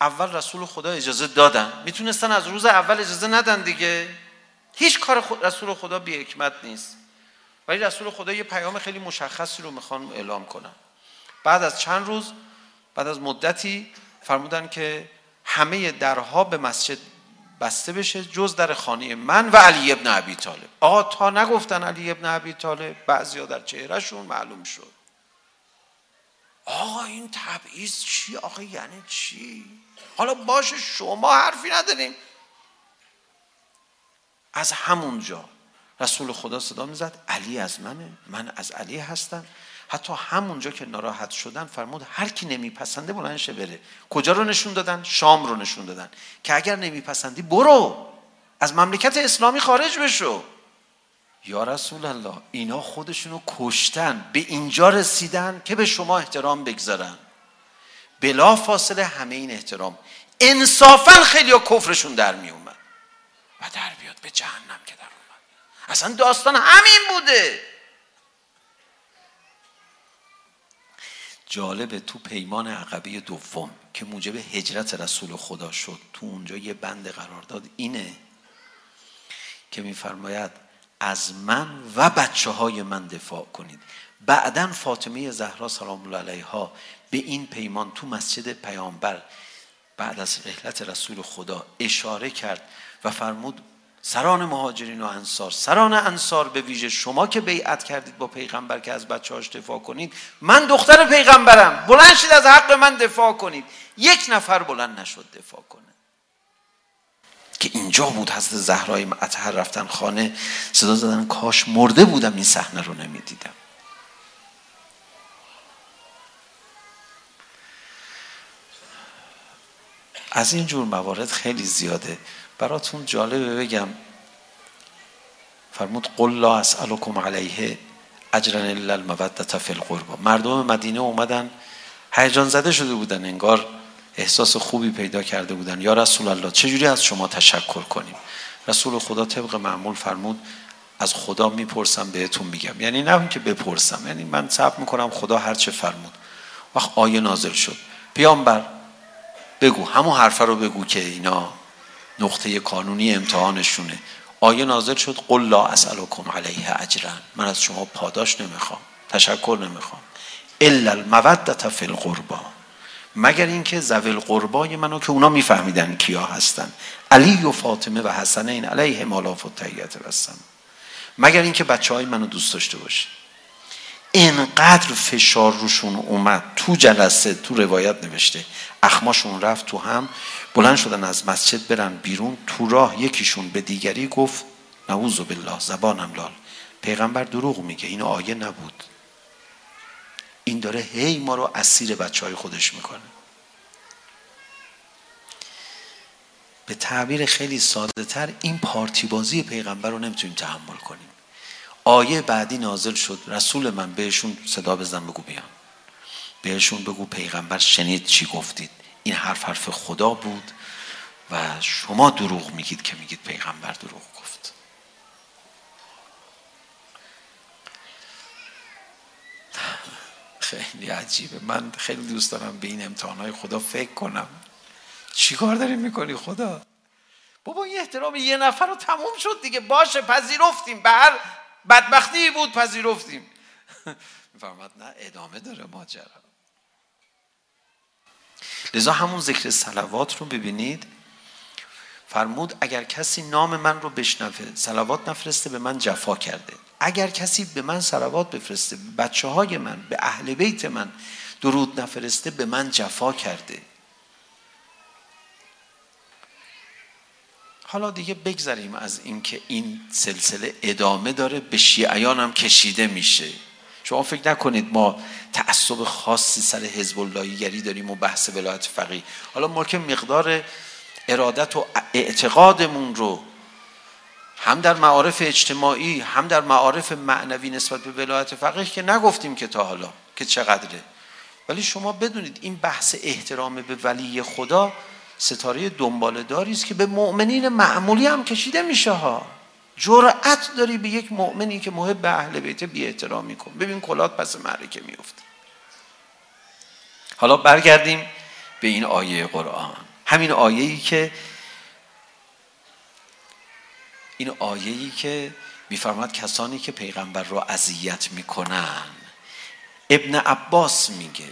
اول رسول خدا اجازه دادن. میتونستن از روز اول اجازه ندن دیگه. هیچ کار خود رسول خدا بی حکمت نیست. ولی رسول خدا یه پیام خیلی مشخصی رو میخوان اعلام کنن. بعد از چند روز بعد از مدتی فرمودن که همه درها به مسجد بسته بشه جز در خانه من و علی ابن ابی طالب. آقا تا نگفتن علی ابن ابی طالب بعضیا در چهرهشون معلوم شد. آقا این تبعیض چی آقا یعنی چی حالا باشه شما حرفی نداریم از همونجا رسول خدا صدا میزد علی از منه من از علی هستم حتی همونجا که ناراحت شدن فرمود هر کی نمیپسنده بلند شه بره کجا رو نشون دادن شام رو نشون دادن که اگر نمیپسندی برو از مملکت اسلامی خارج بشو یا رسول الله اینا خودشونو کشتن به اینجا رسیدن که به شما احترام بگذارن بلا فاصله همه این احترام انصافا خیلی ها کفرشون در می اومد و در بیاد به جهنم که در اومد اصلا داستان همین بوده جالبه تو پیمان عقبه دوم که موجب هجرت رسول خدا شد تو اونجا یه بند قرار داد اینه که میفرماید از من و بچه های من دفاع کنید. بعدا فاطمه زهرا سلام الله علیها به این پیمان تو مسجد پیامبر بعد از رحلت رسول خدا اشاره کرد و فرمود سران مهاجرین و انصار سران انصار به ویژه شما که بیعت کردید با پیغمبر که از بچه‌هاش دفاع کنید من دختر پیغمبرم. بلند شید از حق من دفاع کنید. یک نفر بلند نشد دفاع کنه. که اینجا بود حضرت زهرای اطهر رفتن خانه صدا زدن کاش مرده بودم این صحنه رو نمیدیدم. از این جور موارد خیلی زیاده. براتون جالبه بگم. فرمود قل لا اسالکم علیه اجرا الا الموده فی القربا مردم مدینه اومدن هیجان زده شده بودن انگار. احساس خوبی پیدا کرده بودن. یا رسول الله چجوری از شما تشکر کنیم؟ رسول خدا طبق معمول فرمود از خدا میپرسم بهتون میگم. یعنی نه اینکه بپرسم یعنی من صبر میکنم خدا هر چه فرمود. وقت آیه نازل شد. پیامبر بگو همون حرف رو بگو که اینا نقطه قانونی امتحانشونه. آیه نازل شد قل لا اسالکم علیه اجرا. من از شما پاداش نمیخوام تشکر نمیخوام. الا الموده فی القربان مگر اینکه ذوال قربای منو که اونا میفهمیدن کیا هستن. علی و فاطمه و حسن این علیه مالاف و تحییت رسم مگر اینکه بچهای منو دوست داشته باشه اینقدر فشار روشون اومد تو جلسه تو روایت نوشته. اخماشون رفت تو هم بلند شدن از مسجد برن بیرون تو راه یکیشون به دیگری گفت نعوذ بالله زبانم لال. پیغمبر دروغ میگه این آیه نبود. این داره هی ما رو اسیر بچه های خودش میکنه. به تعبیر خیلی ساده تر این پارتی بازی پیغمبر رو نمیتونیم تحمل کنیم. آیه بعدی نازل شد رسول من بهشون صدا بزن بگو بیان. بهشون بگو پیغمبر شنید چی گفتید. این حرف حرف خدا بود و شما دروغ میگید که میگید پیغمبر دروغ. خیلی عجیبه. من خیلی دوست دارم به این امتحانهای خدا فکر کنم. چیکار داری میکنی خدا؟ بابا این احترام یه نفر رو تموم شد دیگه. باشه پذیرفتیم. به هر بدبختی بود پذیرفتیم. میفرماد نه ادامه داره ماجرا. لذا همون ذکر سلوات رو ببینید. فرمود اگر کسی نام من رو بشنوه سلوات نفرسته به من جفا کرده. اگر کسی به من صلوات بفرسته به بچه های من به اهل بیت من درود نفرسته به من جفا کرده. حالا دیگه بگذاریم از این که این سلسله ادامه داره به شیعیان هم کشیده میشه. شما فکر نکنید ما تعصب خاصی سر حزب اللهیگری داریم و بحث ولایت فقیه. حالا ما که مقدار ارادت و اعتقادمون رو هم در معارف اجتماعی هم در معارف معنوی نسبت به ولایت فقیه که نگفتیم که تا حالا که چقدره ولی شما بدونید این بحث احترام به ولی خدا ستاره دنباله داری است که به مؤمنین معمولی هم کشیده میشه ها جرأت داری به یک مؤمنی که محب به اهل بیت بی احترام میکن ببین کلات پس معرکه میفته حالا برگردیم به این آیه قرآن همین آیه ای که این آیه ای که میفرماد کسانی که پیغمبر رو اذیت میکنن. ابن عباس میگه.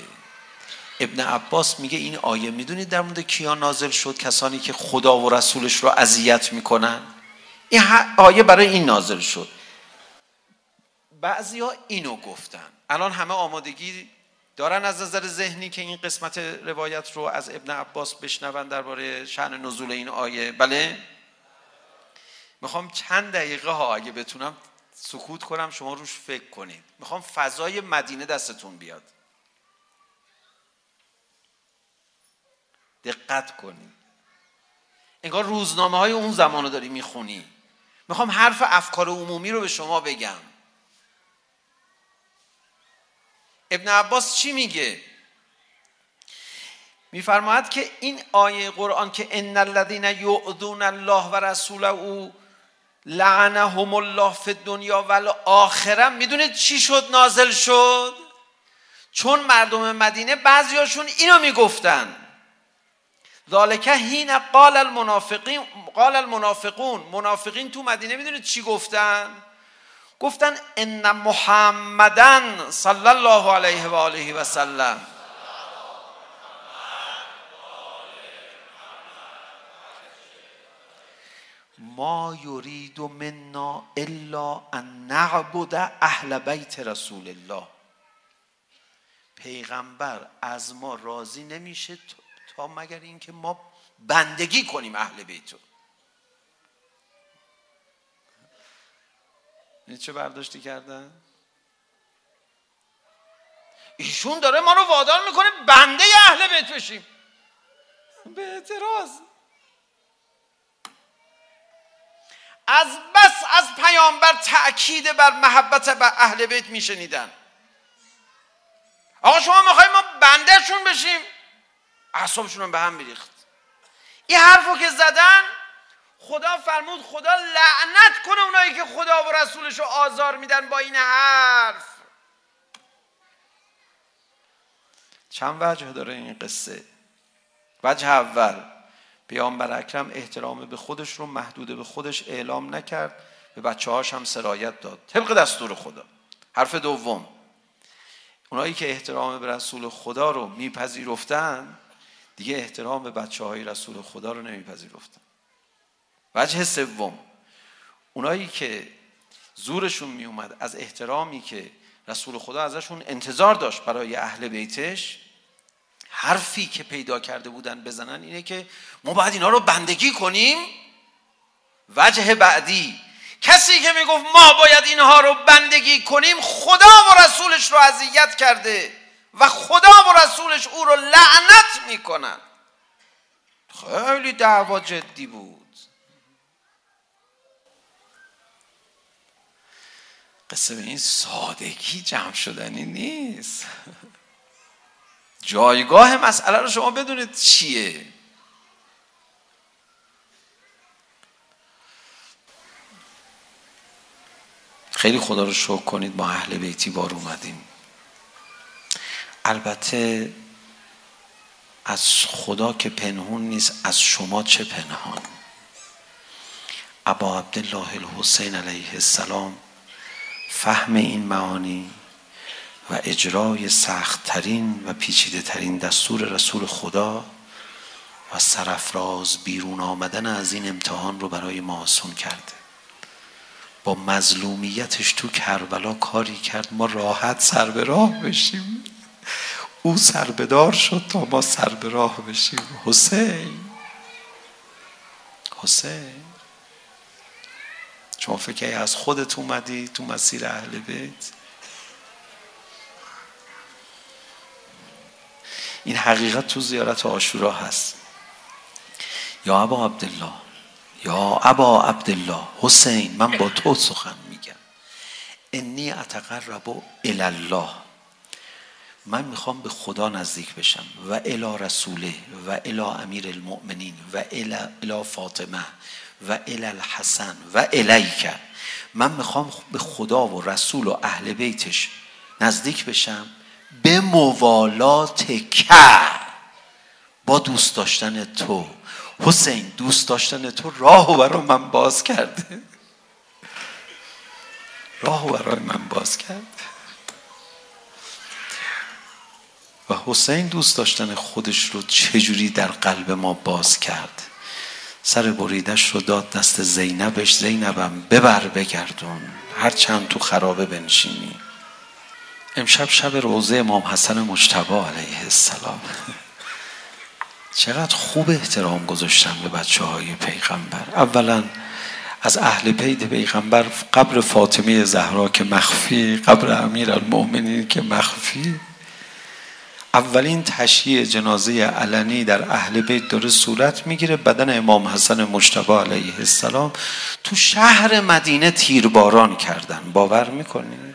ابن عباس میگه این آیه میدونید در مورد کیا نازل شد؟ کسانی که خدا و رسولش رو اذیت میکنن. این آیه برای این نازل شد. بعضیا اینو گفتن. الان همه آمادگی دارن از نظر ذهنی که این قسمت روایت رو از ابن عباس بشنون درباره شأن نزول این آیه. بله؟ میخوام چند دقیقه ها اگه بتونم سکوت کنم شما روش فکر کنید. میخوام فضای مدینه دستتون بیاد. دقت کنید. انگار روزنامه های اون زمان رو داری میخونی. میخوام حرف افکار عمومی رو به شما بگم. ابن عباس چی میگه؟ میفرماید که این آیه قرآن که ان الذين يؤذون الله و رسوله لعنهم الله فی دنیا ول آخره میدونید چی شد نازل شد چون مردم مدینه بعضیاشون اینو میگفتن ذالک حين قال المنافقین قال المنافقون منافقین تو مدینه میدونید چی گفتن گفتن ان محمدن صلی الله علیه و آله و سلم ما یرید منا الا ان نعبد اهل بیت رسول الله پیغمبر از ما راضی نمیشه تا مگر اینکه ما بندگی کنیم اهل بیت رو چه برداشتی کردن ایشون داره ما رو وادار میکنه بنده اهل بیت بشیم به اعتراض از بس از پیامبر تأکید بر محبت به اهل بیت میشنیدن آقا شما میخوای ما بنده شون بشیم اعصابشون به هم میریخت این حرفو که زدن خدا فرمود خدا لعنت کنه اونایی که خدا و رسولش رو آزار میدن با این حرف چند وجه داره این قصه وجه اول پیامبر اکرم احترام به خودش رو محدود به خودش اعلام نکرد به بچه هاش هم سرایت داد طبق دستور خدا حرف دوم اونایی که احترام به رسول خدا رو میپذیرفتن دیگه احترام به بچه های رسول خدا رو نمیپذیرفتن وجه سوم اونایی که زورشون میومد از احترامی که رسول خدا ازشون انتظار داشت برای اهل بیتش حرفی که پیدا کرده بودن بزنن اینه که ما باید اینا رو بندگی کنیم. وجه بعدی کسی که میگفت ما باید اینها رو بندگی کنیم خدا و رسولش رو اذیت کرده و خدا و رسولش او رو لعنت میکنن. خیلی دعوا جدی بود. قصه به این سادگی جمع شدنی نیست. جایگاه مسئله رو شما بدونید چیه؟ خیلی خدا رو شکر کنید ما اهل بیتی بار اومدیم. البته از خدا که پنهون نیست از شما چه پنهان؟ ابا عبدالله الحسین علیه السلام فهم این معانی و اجرای سخت ترین و پیچیده ترین دستور رسول خدا و سرفراز بیرون آمدن از این امتحان رو برای ما آسان کرده. با مظلومیتش تو کربلا کاری کرد. ما راحت سر به راه بشیم. او سر به دار شد تا ما سر به راه بشیم. حسین. حسین. شما فکر از خودت اومدی تو مسیر اهل بیت؟ این حقیقت تو زیارت آشورا هست. یا ابا عبدالله یا ابا عبدالله حسین من با تو سخن میگم. انی اتقرب الی الله. من میخوام به خدا نزدیک بشم و الی رسوله و الی امیر المؤمنین و الی فاطمه و الی الحسن و الیک. من میخوام به خدا و رسول و اهل بیتش نزدیک بشم به موالات که با دوست داشتن تو حسین دوست داشتن تو راه و برای من باز کرده راه و برای من باز کرد و حسین دوست داشتن خودش رو چجوری در قلب ما باز کرد سر بریدش رو داد دست زینبش زینبم ببر بگردون هر چند تو خرابه بنشینی امشب شب روزه امام حسن مجتبی علیه السلام. چقدر خوب احترام گذاشتن به بچه های پیغمبر. اولا از اهل بیت پیغمبر قبر فاطمه زهرا که مخفی قبر امیر المؤمنین که مخفی. اولین تشییع جنازه علنی در اهل بیت داره صورت میگیره بدن امام حسن مجتبی علیه السلام تو شهر مدینه تیرباران کردن. باور میکنید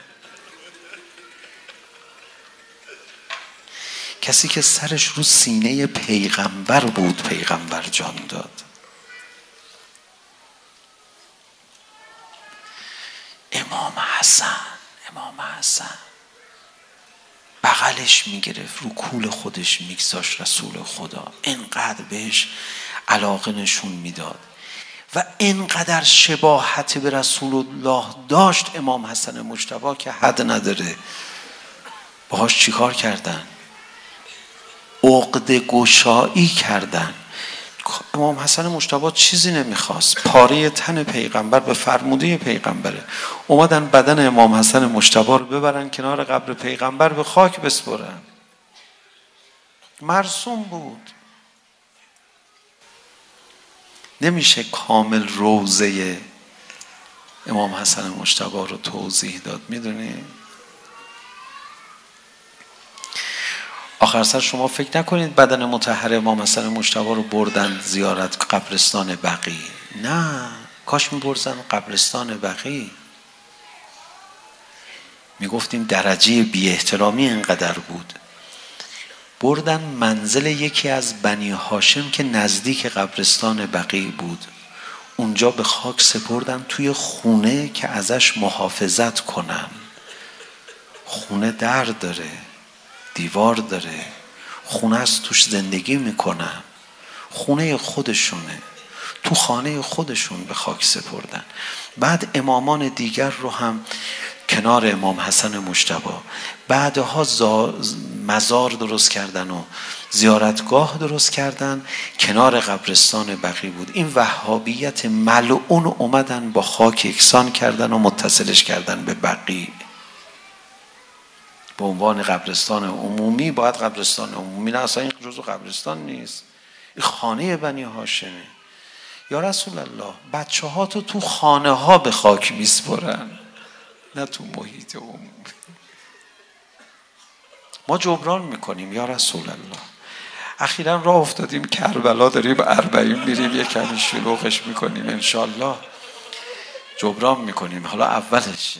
کسی که سرش رو سینه پیغمبر بود پیغمبر جان داد. امام حسن امام حسن. بغلش میگرفت رو کول خودش میگذاشت رسول خدا. اینقدر بهش علاقه نشون میداد. و اینقدر شباهت به رسول الله داشت امام حسن مجتبی که حد نداره. باهاش چیکار کردن؟ عقد گشایی کردن. امام حسن مجتبی چیزی نمیخواست. پاره تن پیغمبر به فرموده پیغمبره. اومدن بدن امام حسن مجتبی رو ببرن کنار قبر پیغمبر به خاک بسپرن. مرسوم بود. نمیشه کامل روزه امام حسن مجتبی رو توضیح داد میدونید آخر سر شما فکر نکنید بدن متحر ما مثلا مشتبه رو بردن زیارت قبرستان بقی. نه کاش می بردن قبرستان بقی. می گفتیم درجه بی احترامی اینقدر بود. بردن منزل یکی از بنی هاشم که نزدیک قبرستان بقی بود. اونجا به خاک سپردن توی خونه که ازش محافظت کنن. خونه در داره. دیوار داره. خونه از توش زندگی میکنن خونه خودشونه. تو خانه خودشون به خاک سپردن. بعد امامان دیگر رو هم کنار امام حسن مجتبی بعدها مزار درست کردن و زیارتگاه درست کردن. کنار قبرستان بقی بود. این وهابیت ملعون اومدن با خاک یکسان کردن و متصلش کردن به بقی. به عنوان قبرستان عمومی باید قبرستان عمومی نه اصلا این جزو قبرستان نیست. این خانه بنی هاشمه یا رسول الله بچه ها تو تو خانه ها به خاک میسپرن نه تو محیط عمومی. ما جبران میکنیم یا رسول الله. اخیرا راه افتادیم کربلا داریم اربعین میریم یه کمی شلوغش میکنیم انشالله جبران میکنیم حالا اولش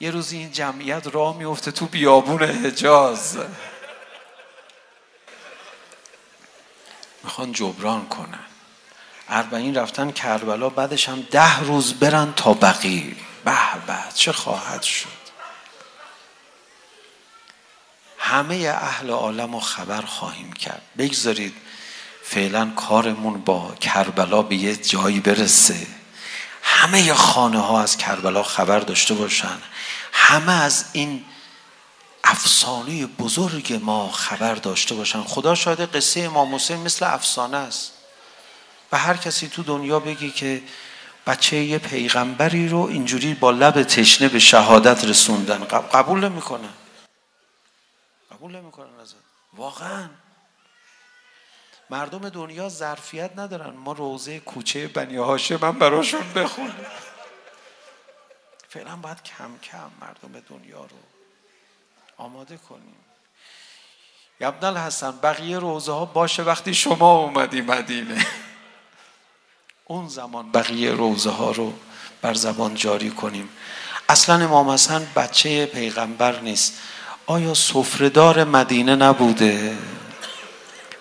یه روز این جمعیت راه میفته تو بیابون حجاز. میخوان جبران کنن. اربعین رفتن کربلا بعدش هم ده روز برن تا بقی به به چه خواهد شد؟ همه اهل عالم رو خبر خواهیم کرد. بگذارید فعلا کارمون با کربلا به یه جایی برسه. همه خانه ها از کربلا خبر داشته باشن. همه از این افسانه بزرگ ما خبر داشته باشن. خدا شاید قصه امام حسین مثل افسانه است. و هر کسی تو دنیا بگی که بچه یه پیغمبری رو اینجوری با لب تشنه به شهادت رسوندن. قبول نمی نمیکنه. قبول نمی نمیکنن ازت. واقعا. مردم دنیا ظرفیت ندارن. ما روزه کوچه بنی هاشم هم براشون بخونیم. فعلا باید کم کم مردم به دنیا رو آماده کنیم یبنال حسن بقیه روزه ها باشه وقتی شما اومدی مدینه اون زمان بقیه روزه ها رو بر زبان جاری کنیم اصلا امام حسن بچه پیغمبر نیست آیا سفرهدار مدینه نبوده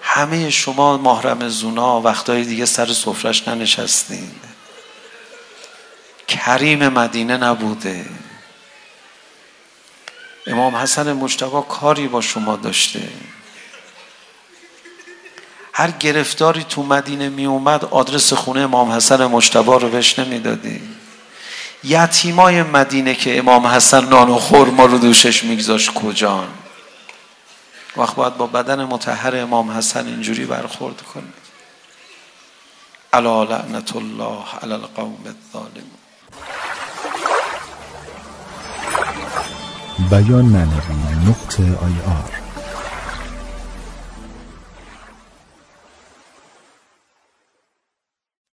همه شما محرم زونا وقتای دیگه سر سفرش ننشستین کریم مدینه نبوده امام حسن مجتبا کاری با شما داشته هر گرفتاری تو مدینه می اومد آدرس خونه امام حسن مجتبا رو بهش نمی دادی یتیمای مدینه که امام حسن نان و خورما رو دوشش میگذاشت کجان وقت باید با بدن متحر امام حسن اینجوری برخورد کنید علا لعنت الله علی القوم الظالمون بیان معنوی نقطه آی آر